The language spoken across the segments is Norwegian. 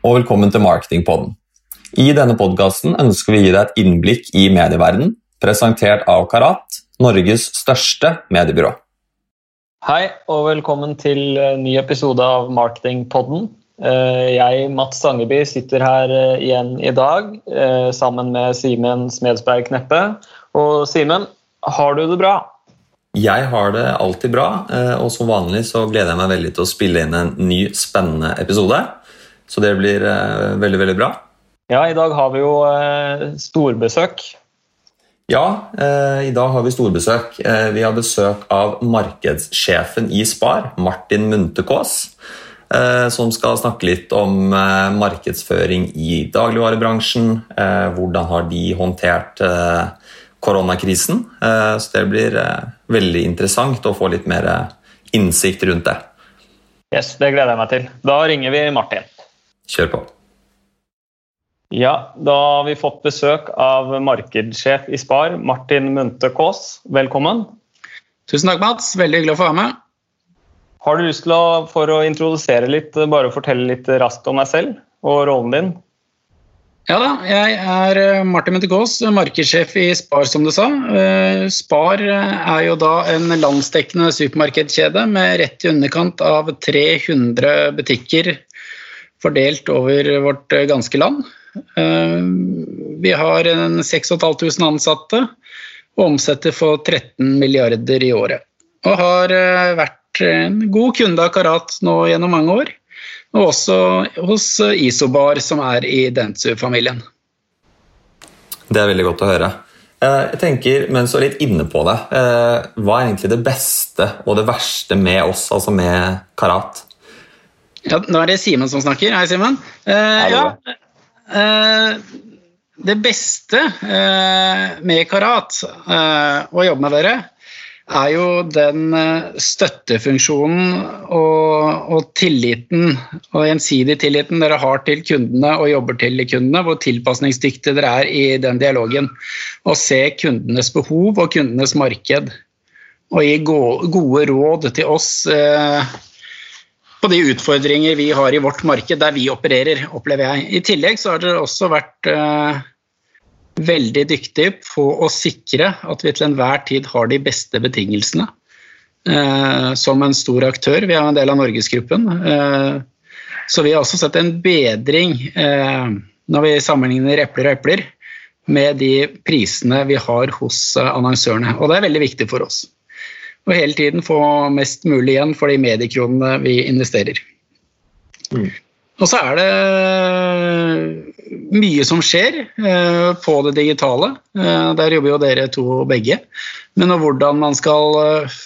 Og velkommen til Marketingpodden. I denne podkasten ønsker vi å gi deg et innblikk i medieverdenen, presentert av Karat, Norges største mediebyrå. Hei og velkommen til en ny episode av Marketingpodden. Eh, jeg, Mats Sangeby, sitter her eh, igjen i dag eh, sammen med Simen Smedsberg Kneppe. Og Simen, har du det bra? Jeg har det alltid bra, og som vanlig så gleder jeg meg veldig til å spille inn en ny, spennende episode. Så det blir veldig, veldig bra. Ja, i dag har vi jo storbesøk. Ja, eh, i dag har vi storbesøk. Eh, vi har besøk av markedssjefen i Spar, Martin Muntekås. Eh, som skal snakke litt om eh, markedsføring i dagligvarebransjen. Eh, hvordan har de håndtert eh, koronakrisen? så det blir veldig interessant å få litt mer innsikt rundt det. Yes, Det gleder jeg meg til. Da ringer vi Martin. Kjør på. Ja, da har vi fått besøk av markedssjef i Spar, Martin Munte Kaas. Velkommen. Tusen takk, Mats. Veldig hyggelig å få være med. Har du lyst til å, for å introdusere litt, bare fortelle litt raskt om deg selv og rollen din? Ja da, jeg er eh, Martin Munte-Kaas, markedssjef i Spar, som du sa. Eh, Spar er jo da en landsdekkende supermarkedskjede med rett i underkant av 300 butikker fordelt over vårt ganske land. Eh, vi har 6500 ansatte og omsetter for 13 milliarder i året. Og har eh, vært en god kunde av Karat nå gjennom mange år. Og også hos Isobar, som er i Dentsu-familien. Det er veldig godt å høre. Eh, jeg tenker, mens du er litt inne på det, Hva er egentlig det beste og det verste med oss, altså med Karat? Ja, Nå er det Simen som snakker. Hei, Simen. Eh, ja, Eh, det beste eh, med Karat, eh, å jobbe med dere, er jo den støttefunksjonen og, og, tilliten og gjensidig tilliten dere har til kundene og jobber til kundene, hvor tilpasningsdyktige dere er i den dialogen. Å se kundenes behov og kundenes marked. Og gi gode råd til oss eh, på de utfordringer vi har i vårt marked der vi opererer, opplever jeg. I tillegg så har dere også vært eh, veldig dyktige på å sikre at vi til enhver tid har de beste betingelsene eh, som en stor aktør. Vi er en del av Norgesgruppen. Eh, så vi har også sett en bedring når vi sammenligner epler og epler med de prisene vi har hos annonsørene. Og det er veldig viktig for oss og hele tiden få mest mulig igjen for de mediekronene vi investerer. Mm. Og så er det mye som skjer eh, på det digitale. Eh, der jobber jo dere to begge. Men hvordan man skal eh,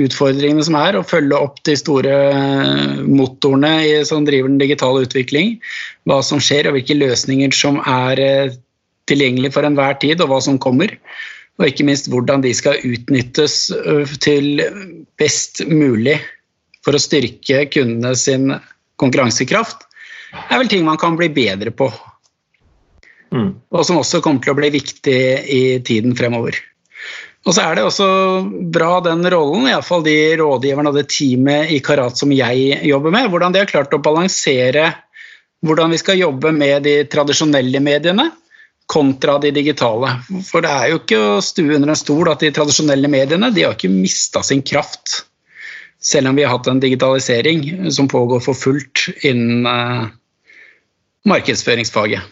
Utfordringene som er, å følge opp de store motorene som driver den digitale utvikling. Hva som skjer og hvilke løsninger som er tilgjengelig for enhver tid, og hva som kommer og ikke minst hvordan de skal utnyttes til best mulig for å styrke kundene sin konkurransekraft, er vel ting man kan bli bedre på. Mm. Og som også kommer til å bli viktig i tiden fremover. Og så er det også bra den rollen, iallfall de rådgiverne og det teamet i Karat som jeg jobber med, hvordan de har klart å balansere hvordan vi skal jobbe med de tradisjonelle mediene kontra de digitale. For det er jo ikke å stue under en stol at de tradisjonelle mediene de har ikke mista sin kraft. Selv om vi har hatt en digitalisering som pågår for fullt innen eh, markedsføringsfaget.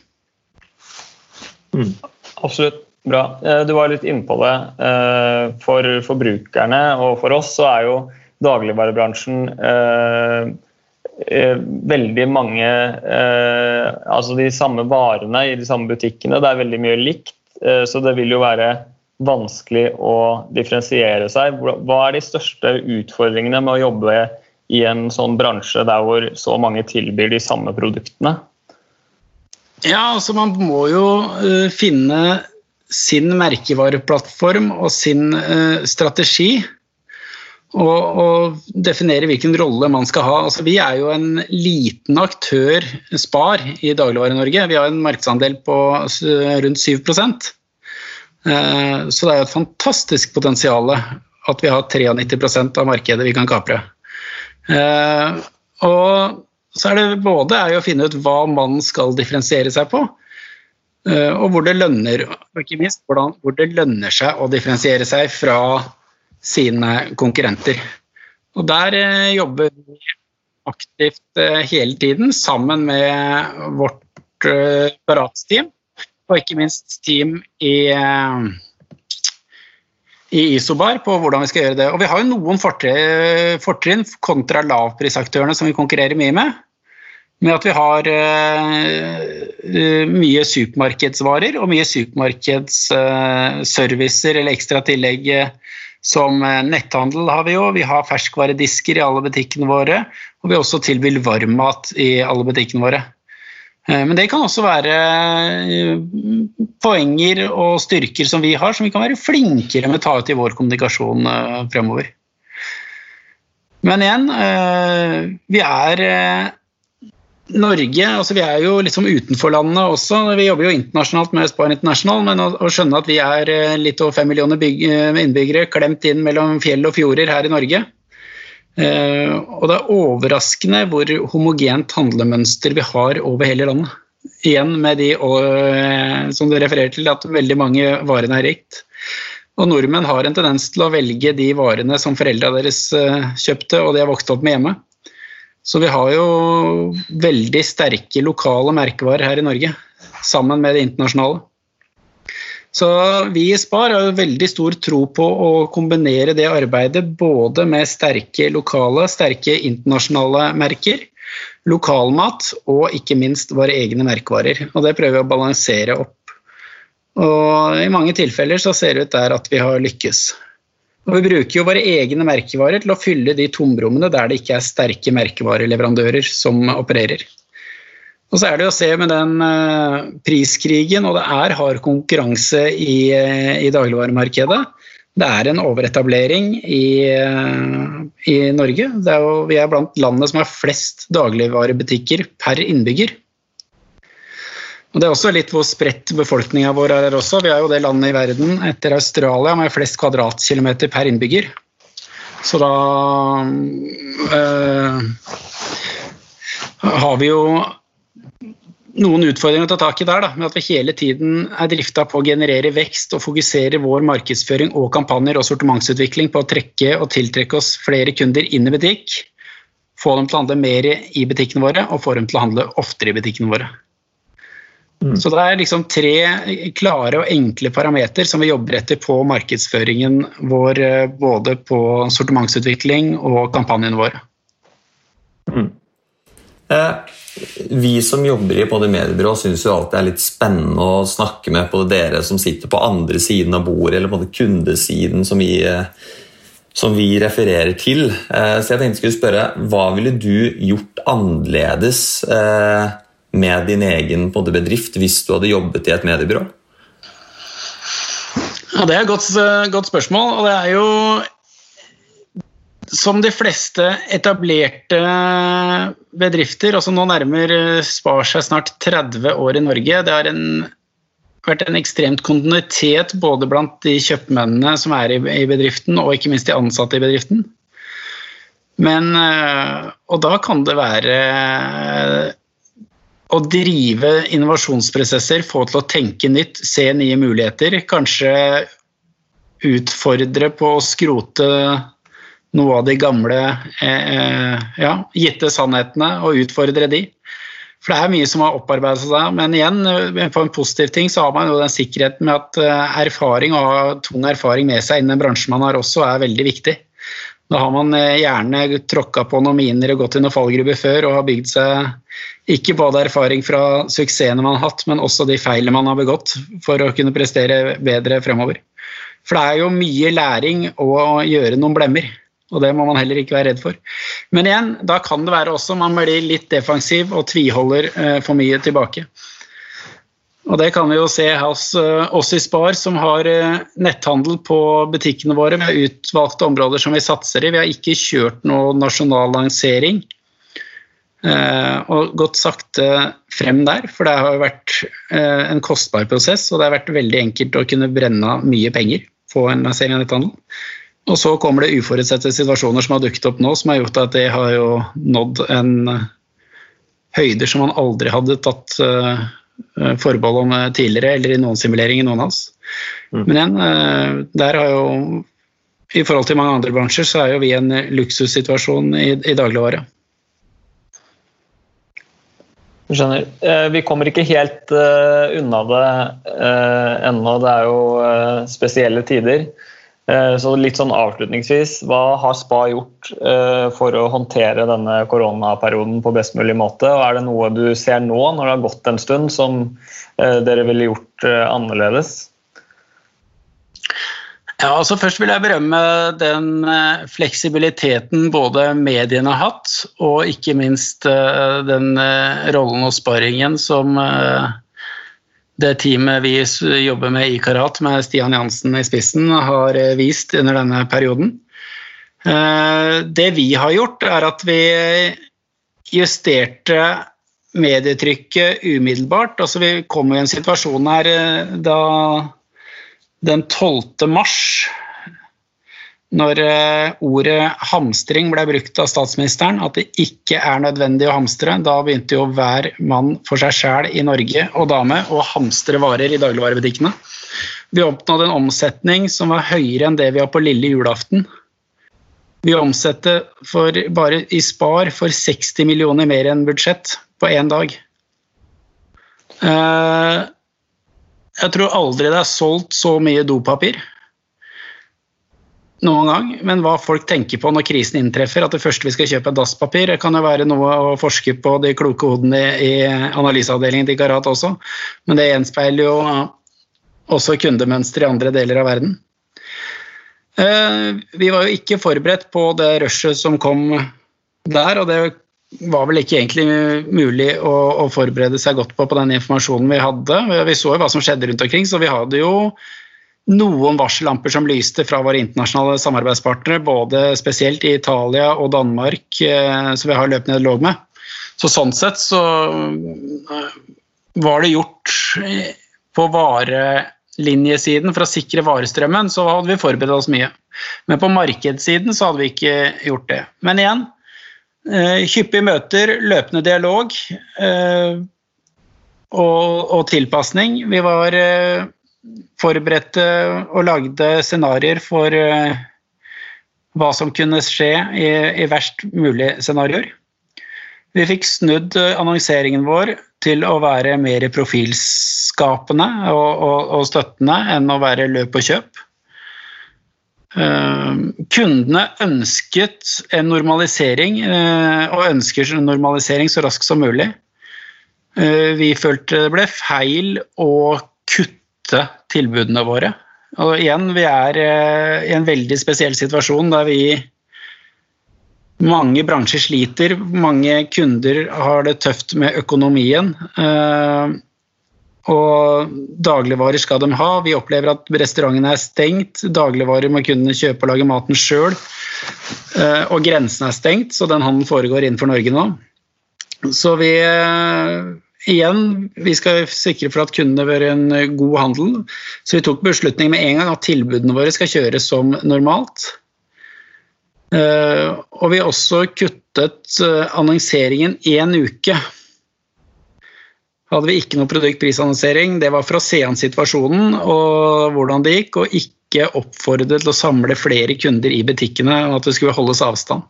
Mm. Absolutt. Bra. Eh, du var litt inne på det. Eh, for forbrukerne og for oss så er jo dagligvarebransjen Eh, veldig mange eh, Altså de samme varene i de samme butikkene. Det er veldig mye likt, eh, så det vil jo være vanskelig å differensiere seg. Hva er de største utfordringene med å jobbe i en sånn bransje der hvor så mange tilbyr de samme produktene? Ja, altså Man må jo finne sin merkevareplattform og sin strategi og, og, definere hvilken rolle man skal ha. Altså, vi er jo en liten aktør, Spar, i Dagligvare-Norge. Vi har en markedsandel på rundt 7 eh, Så det er et fantastisk potensial at vi har 93% av markedet vi kan kapre. Eh, og så er det både er å finne ut hva man skal differensiere seg på, eh, og hvor det lønner, ikke minst hvor det lønner seg å differensiere seg fra sine konkurrenter. Og der eh, jobber vi aktivt eh, hele tiden sammen med vårt Barats-team, og ikke minst team i i Isobar på hvordan vi skal gjøre det. Og vi har jo noen fortrinn kontra lavprisaktørene som vi konkurrerer mye med. Med at vi har mye supermarkedsvarer og mye supermarkedsservicer eller ekstra tillegg som netthandel har vi jo. Vi har ferskvaredisker i alle butikkene våre. Og vi også tilbyr varmmat i alle butikkene våre. Eh, men det kan også være eh, poenger og styrker som vi har, som vi kan være flinkere med å ta ut i vår kommunikasjon eh, fremover. Men igjen, vi er Norge altså Vi er jo liksom utenfor landet også. Vi jobber jo internasjonalt med Spar International, men å, å, skjønne at vi er litt over fem millioner innbyggere klemt inn mellom fjell og fjorder her i Norge, Eh, og det er overraskende hvor homogent handlemønster vi har over hele landet. Igjen med de og, som du refererer til, at veldig mange varene er rikt. Og nordmenn har en tendens til å velge de varene som foreldra deres eh, kjøpte, og de har vokst opp med hjemme. Så vi har jo veldig sterke lokale merkevarer her i Norge, sammen med det internasjonale. Så vi i Spar har jo veldig stor tro på å kombinere det arbeidet både med sterke lokale, sterke internasjonale merker, lokalmat og ikke minst våre egne merkevarer. Og det prøver vi å balansere opp. Og I mange tilfeller så ser det ut der at vi har lykkes. Og Vi bruker jo våre egne merkevarer til å fylle de tomrommene der det ikke er sterke merkevareleverandører som opererer. Og så er det å se med den uh, priskrigen, og det er hard konkurranse i, uh, i dagligvaremarkedet. Det er en overetablering i, uh, i Norge. Er jo, vi er blant landene som har flest dagligvarebutikker per innbygger. Og Det er også litt hvor spredt befolkninga vår er også. Vi er jo det landet i verden etter Australia med flest kvadratkilometer per innbygger. Så da har vi jo noen utfordringer å ta tak i der, da, med at vi hele tiden er drifta på å generere vekst og fokusere vår markedsføring og kampanjer og sortimentsutvikling på å trekke og tiltrekke oss flere kunder inn i butikk, få dem til å handle mer i butikkene våre og få dem til å handle oftere i butikkene våre. Mm. Så det er liksom tre klare og enkle parameter som vi jobber etter på markedsføringen vår, eh, både på sortimentsutvikling og kampanjen vår. Mm. Eh vi som jobber i både mediebyrå, syns jo alltid det er litt spennende å snakke med både dere som sitter på andre siden av bordet, eller på den kundesiden som vi, som vi refererer til. Eh, så jeg tenkte jeg skulle spørre, hva ville du gjort annerledes eh, med din egen bedrift hvis du hadde jobbet i et mediebyrå? Ja, Det er et godt, godt spørsmål. og det er jo som de fleste etablerte bedrifter, altså nå nærmer Spar seg snart 30 år i Norge. Det har vært en ekstremt kontinuitet både blant de kjøpmennene som er i, i bedriften, og ikke minst de ansatte i bedriften. Men, eh, og da kan det være å drive innovasjonsprosesser, få til å tenke nytt, se nye muligheter. Kanskje utfordre på å skrote noe av de gamle eh, ja, gitte sannhetene og utfordre de. For det er mye som har opparbeidet seg, men igjen, eh, på en positiv ting så har man jo den sikkerheten med at eh, erfaring, og ha tung erfaring med seg innen en bransjen man har, også er veldig viktig. Da har man eh, gjerne tråkka på noen miner og gått i noen fallgruber før og har bygd seg ikke både erfaring fra suksessene man har hatt, men også de feilene man har begått for å kunne prestere bedre fremover. For det er jo mye læring å gjøre noen blemmer. Og det må man heller ikke være redd for. Men igjen, da kan det være også man blir litt defensiv og tviholder eh, for mye tilbake. Og Det kan vi jo se hos uh, oss i Spar, som har uh, netthandel på butikkene våre. Vi har utvalgte områder som vi satser i. Vi har ikke kjørt noe nasjonal lansering. Uh, og gått sakte frem der, for det har vært en kostbar prosess. Og det har vært veldig enkelt å kunne brenne mye penger på en lansering av netthandel. Og så kommer det uforutsette situasjoner som har dukket opp nå, som har gjort at det har jo nådd en høyder som man aldri hadde tatt forbehold om tidligere, eller i noen simulering i noen av oss. Mm. Men igjen, der har jo i forhold til mange andre bransjer, så er jo vi en luksussituasjon i, i dagligvare. Skjønner. Eh, vi kommer ikke helt uh, unna det uh, ennå. Det er jo spesielle tider. Så litt sånn avslutningsvis, hva har Spa gjort for å håndtere denne koronaperioden på best mulig måte? Og er det noe du ser nå, når det har gått en stund, som dere ville gjort annerledes? Ja, altså Først vil jeg berømme den eh, fleksibiliteten både mediene har hatt, og ikke minst eh, den eh, rollen og sparringen som det teamet vi jobber med i Karat, med Stian Jansen i spissen, har vist under denne perioden. Det vi har gjort, er at vi justerte medietrykket umiddelbart. Altså Vi kom i en situasjon her da den 12. mars, når eh, ordet hamstring ble brukt av statsministeren, at det ikke er nødvendig å hamstre, da begynte jo hver mann for seg sjæl i Norge og dame å hamstre varer i dagligvarebutikkene. Vi oppnådde en omsetning som var høyere enn det vi har på lille julaften. Vi omsetter bare i Spar for 60 millioner mer enn budsjett på én dag. Eh, jeg tror aldri det er solgt så mye dopapir noen gang. Men hva folk tenker på når krisen inntreffer, at det første vi skal kjøpe er dasspapir, kan jo være noe å forske på de kloke hodene i analyseavdelingen til Karat også. Men det gjenspeiler jo også kundemønster i andre deler av verden. Eh, vi var jo ikke forberedt på det rushet som kom der, og det var vel ikke egentlig mulig å, å, forberede seg godt på på den informasjonen vi hadde. Vi så jo hva som skjedde rundt omkring, så vi hadde jo noen varsellamper som lyste fra våre internasjonale samarbeidspartnere, både spesielt i Italia og Danmark, eh, som vi har løpende dialog med. Så sånn sett så eh, var det gjort eh, på varelinjesiden for å sikre varestrømmen, så hadde vi forberedt oss mye. Men på markedssiden så hadde vi ikke gjort det. Men igjen, hyppige møter, løpende dialog eh, og, og tilpasning. Vi var eh, forberedte og lagde scenarioer for hva som kunne skje i, i verst mulig scenarioer. Vi fikk snudd annonseringen vår til å være mer profilskapende og, og, og støttende enn å være løp og kjøp. Eh, kundene ønsket en normalisering, eh, og ønsker en normalisering så raskt som mulig. Eh, vi følte det ble feil å kutte tilbudene våre. Og igjen, vi er i en veldig spesiell situasjon der vi mange bransjer sliter, mange kunder har det tøft med økonomien. Og dagligvarer skal de ha. Vi opplever at restaurantene er stengt. Dagligvarer må kunne kjøpe og lage maten sjøl. Eh, og grensen er stengt, så den handelen foregår innenfor Norge nå. Så vi eh, igjen, vi skal sikre for at kundene bør en god handel. Så vi tok beslutning med en gang at tilbudene våre skal kjøres som normalt. Eh, og vi har også kuttet annonseringen én uke hadde vi ikke noe produktprisannonsering. Det var for å se an situasjonen og hvordan det gikk, og ikke oppfordre til å samle flere kunder i butikkene og at det skulle holdes avstand.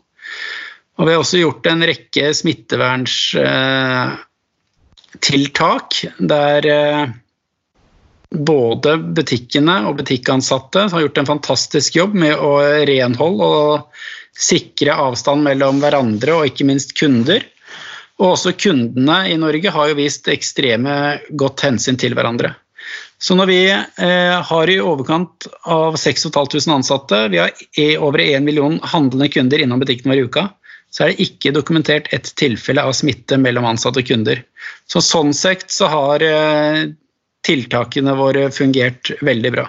Og vi har også gjort en rekke smitteverntiltak der eh, både butikkene og butikkansatte har gjort en fantastisk jobb med å renholde og sikre avstand mellom hverandre og ikke minst kunder. Og også kundene i Norge har jo vist ekstreme godt hensyn til hverandre. Så når vi eh, har i overkant av 6500 ansatte, vi har over 1 million handlende kunder innom butikken hver uke, så er det ikke dokumentert ett tilfelle av smitte mellom ansatte og kunder. Så sånn sett så har eh, tiltakene våre fungert veldig bra.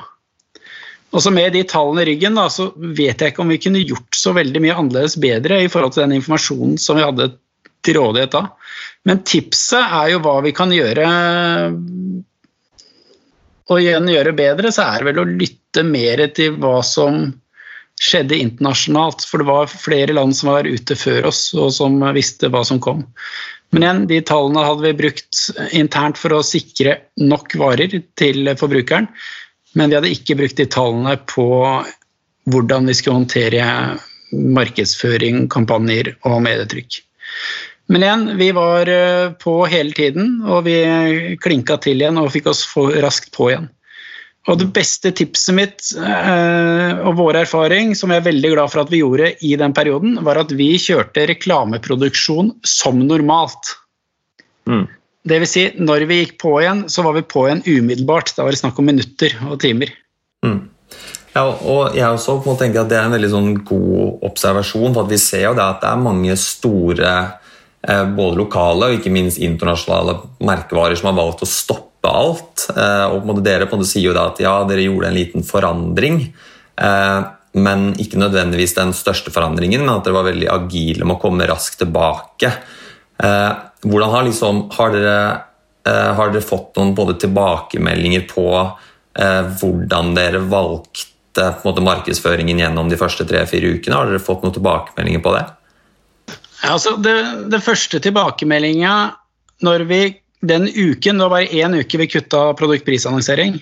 Og så med de tallene i ryggen da, så vet jeg ikke om vi kunne gjort så veldig mye annerledes bedre i forhold til den informasjonen som vi hadde til rådighet da. Men tipset er jo hva vi kan gjøre og igjen gjøre bedre, så er det vel å lytte mer til hva som skjedde internasjonalt. For det var flere land som var ute før oss, og som visste hva som kom. Men igjen, de tallene hadde vi brukt internt for å sikre nok varer til forbrukeren. Men vi hadde ikke brukt de tallene på hvordan vi skulle håndtere markedsføring, kampanjer og medietrykk. Men igjen, vi var eh, på hele tiden, og vi klinka til igjen og fikk oss raskt på igjen. Og det beste tipset mitt eh, og vår erfaring, som jeg er veldig glad for at vi gjorde i den perioden, var at vi kjørte reklameproduksjon som normalt. Mm. Det vil si, når vi gikk på igjen, så var vi på igjen umiddelbart. Da var det snakk om minutter og timer. Mm. Ja, og jeg også må tenke at Det er en veldig sånn god observasjon. for Vi ser jo det at det er mange store, både lokale og ikke minst internasjonale merkevarer som har valgt å stoppe alt. Eh, og Dere sier jo da at ja, dere gjorde en liten forandring, eh, men ikke nødvendigvis den største forandringen, men at dere var veldig agile med å komme raskt tilbake. Hvordan har, liksom, har, dere, har dere fått noen både tilbakemeldinger på hvordan dere valgte måte, markedsføringen gjennom de første tre-fire ukene? Har dere fått noen tilbakemeldinger på det? Altså det, det første tilbakemeldinga når vi den uken, det var bare én uke vi kutta produktprisannonsering.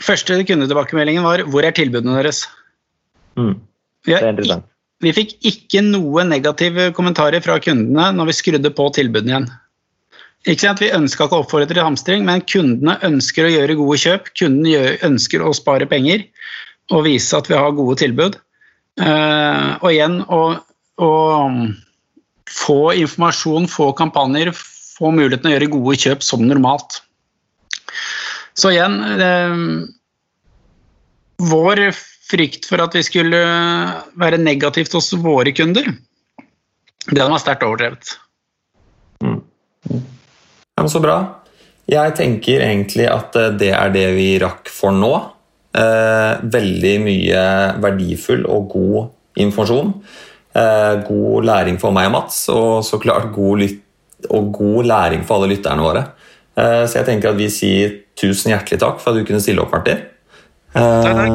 Første kundetilbakemeldingen var 'hvor er tilbudene deres'? Mm. Det er interessant. Vi fikk ikke noe negative kommentarer fra kundene når vi skrudde på tilbudene igjen. Ikke sant? Vi ønska ikke å oppfordre til hamstring, men kundene ønsker å gjøre gode kjøp. Kundene ønsker å spare penger og vise at vi har gode tilbud. Uh, og igjen å, å, få informasjon, få kampanjer, få muligheten å gjøre gode kjøp som normalt. Så igjen uh, Vår frykt for at vi skulle være negativt hos våre kunder, den var sterkt overdrevet. Mm. Ja, men Så bra. Jeg tenker egentlig at eh, det er det vi rakk for nå. Eh, veldig mye verdifull og god informasjon. Eh, god læring for meg og Mats, og så klart god, og god læring for alle lytterne våre. Eh, så jeg tenker at vi sier tusen hjertelig takk for at du kunne stille opp, Martin. Eh, takk.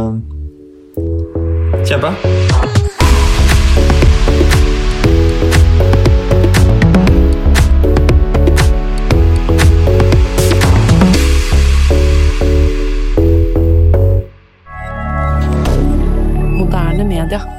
Kjempe. moderne media.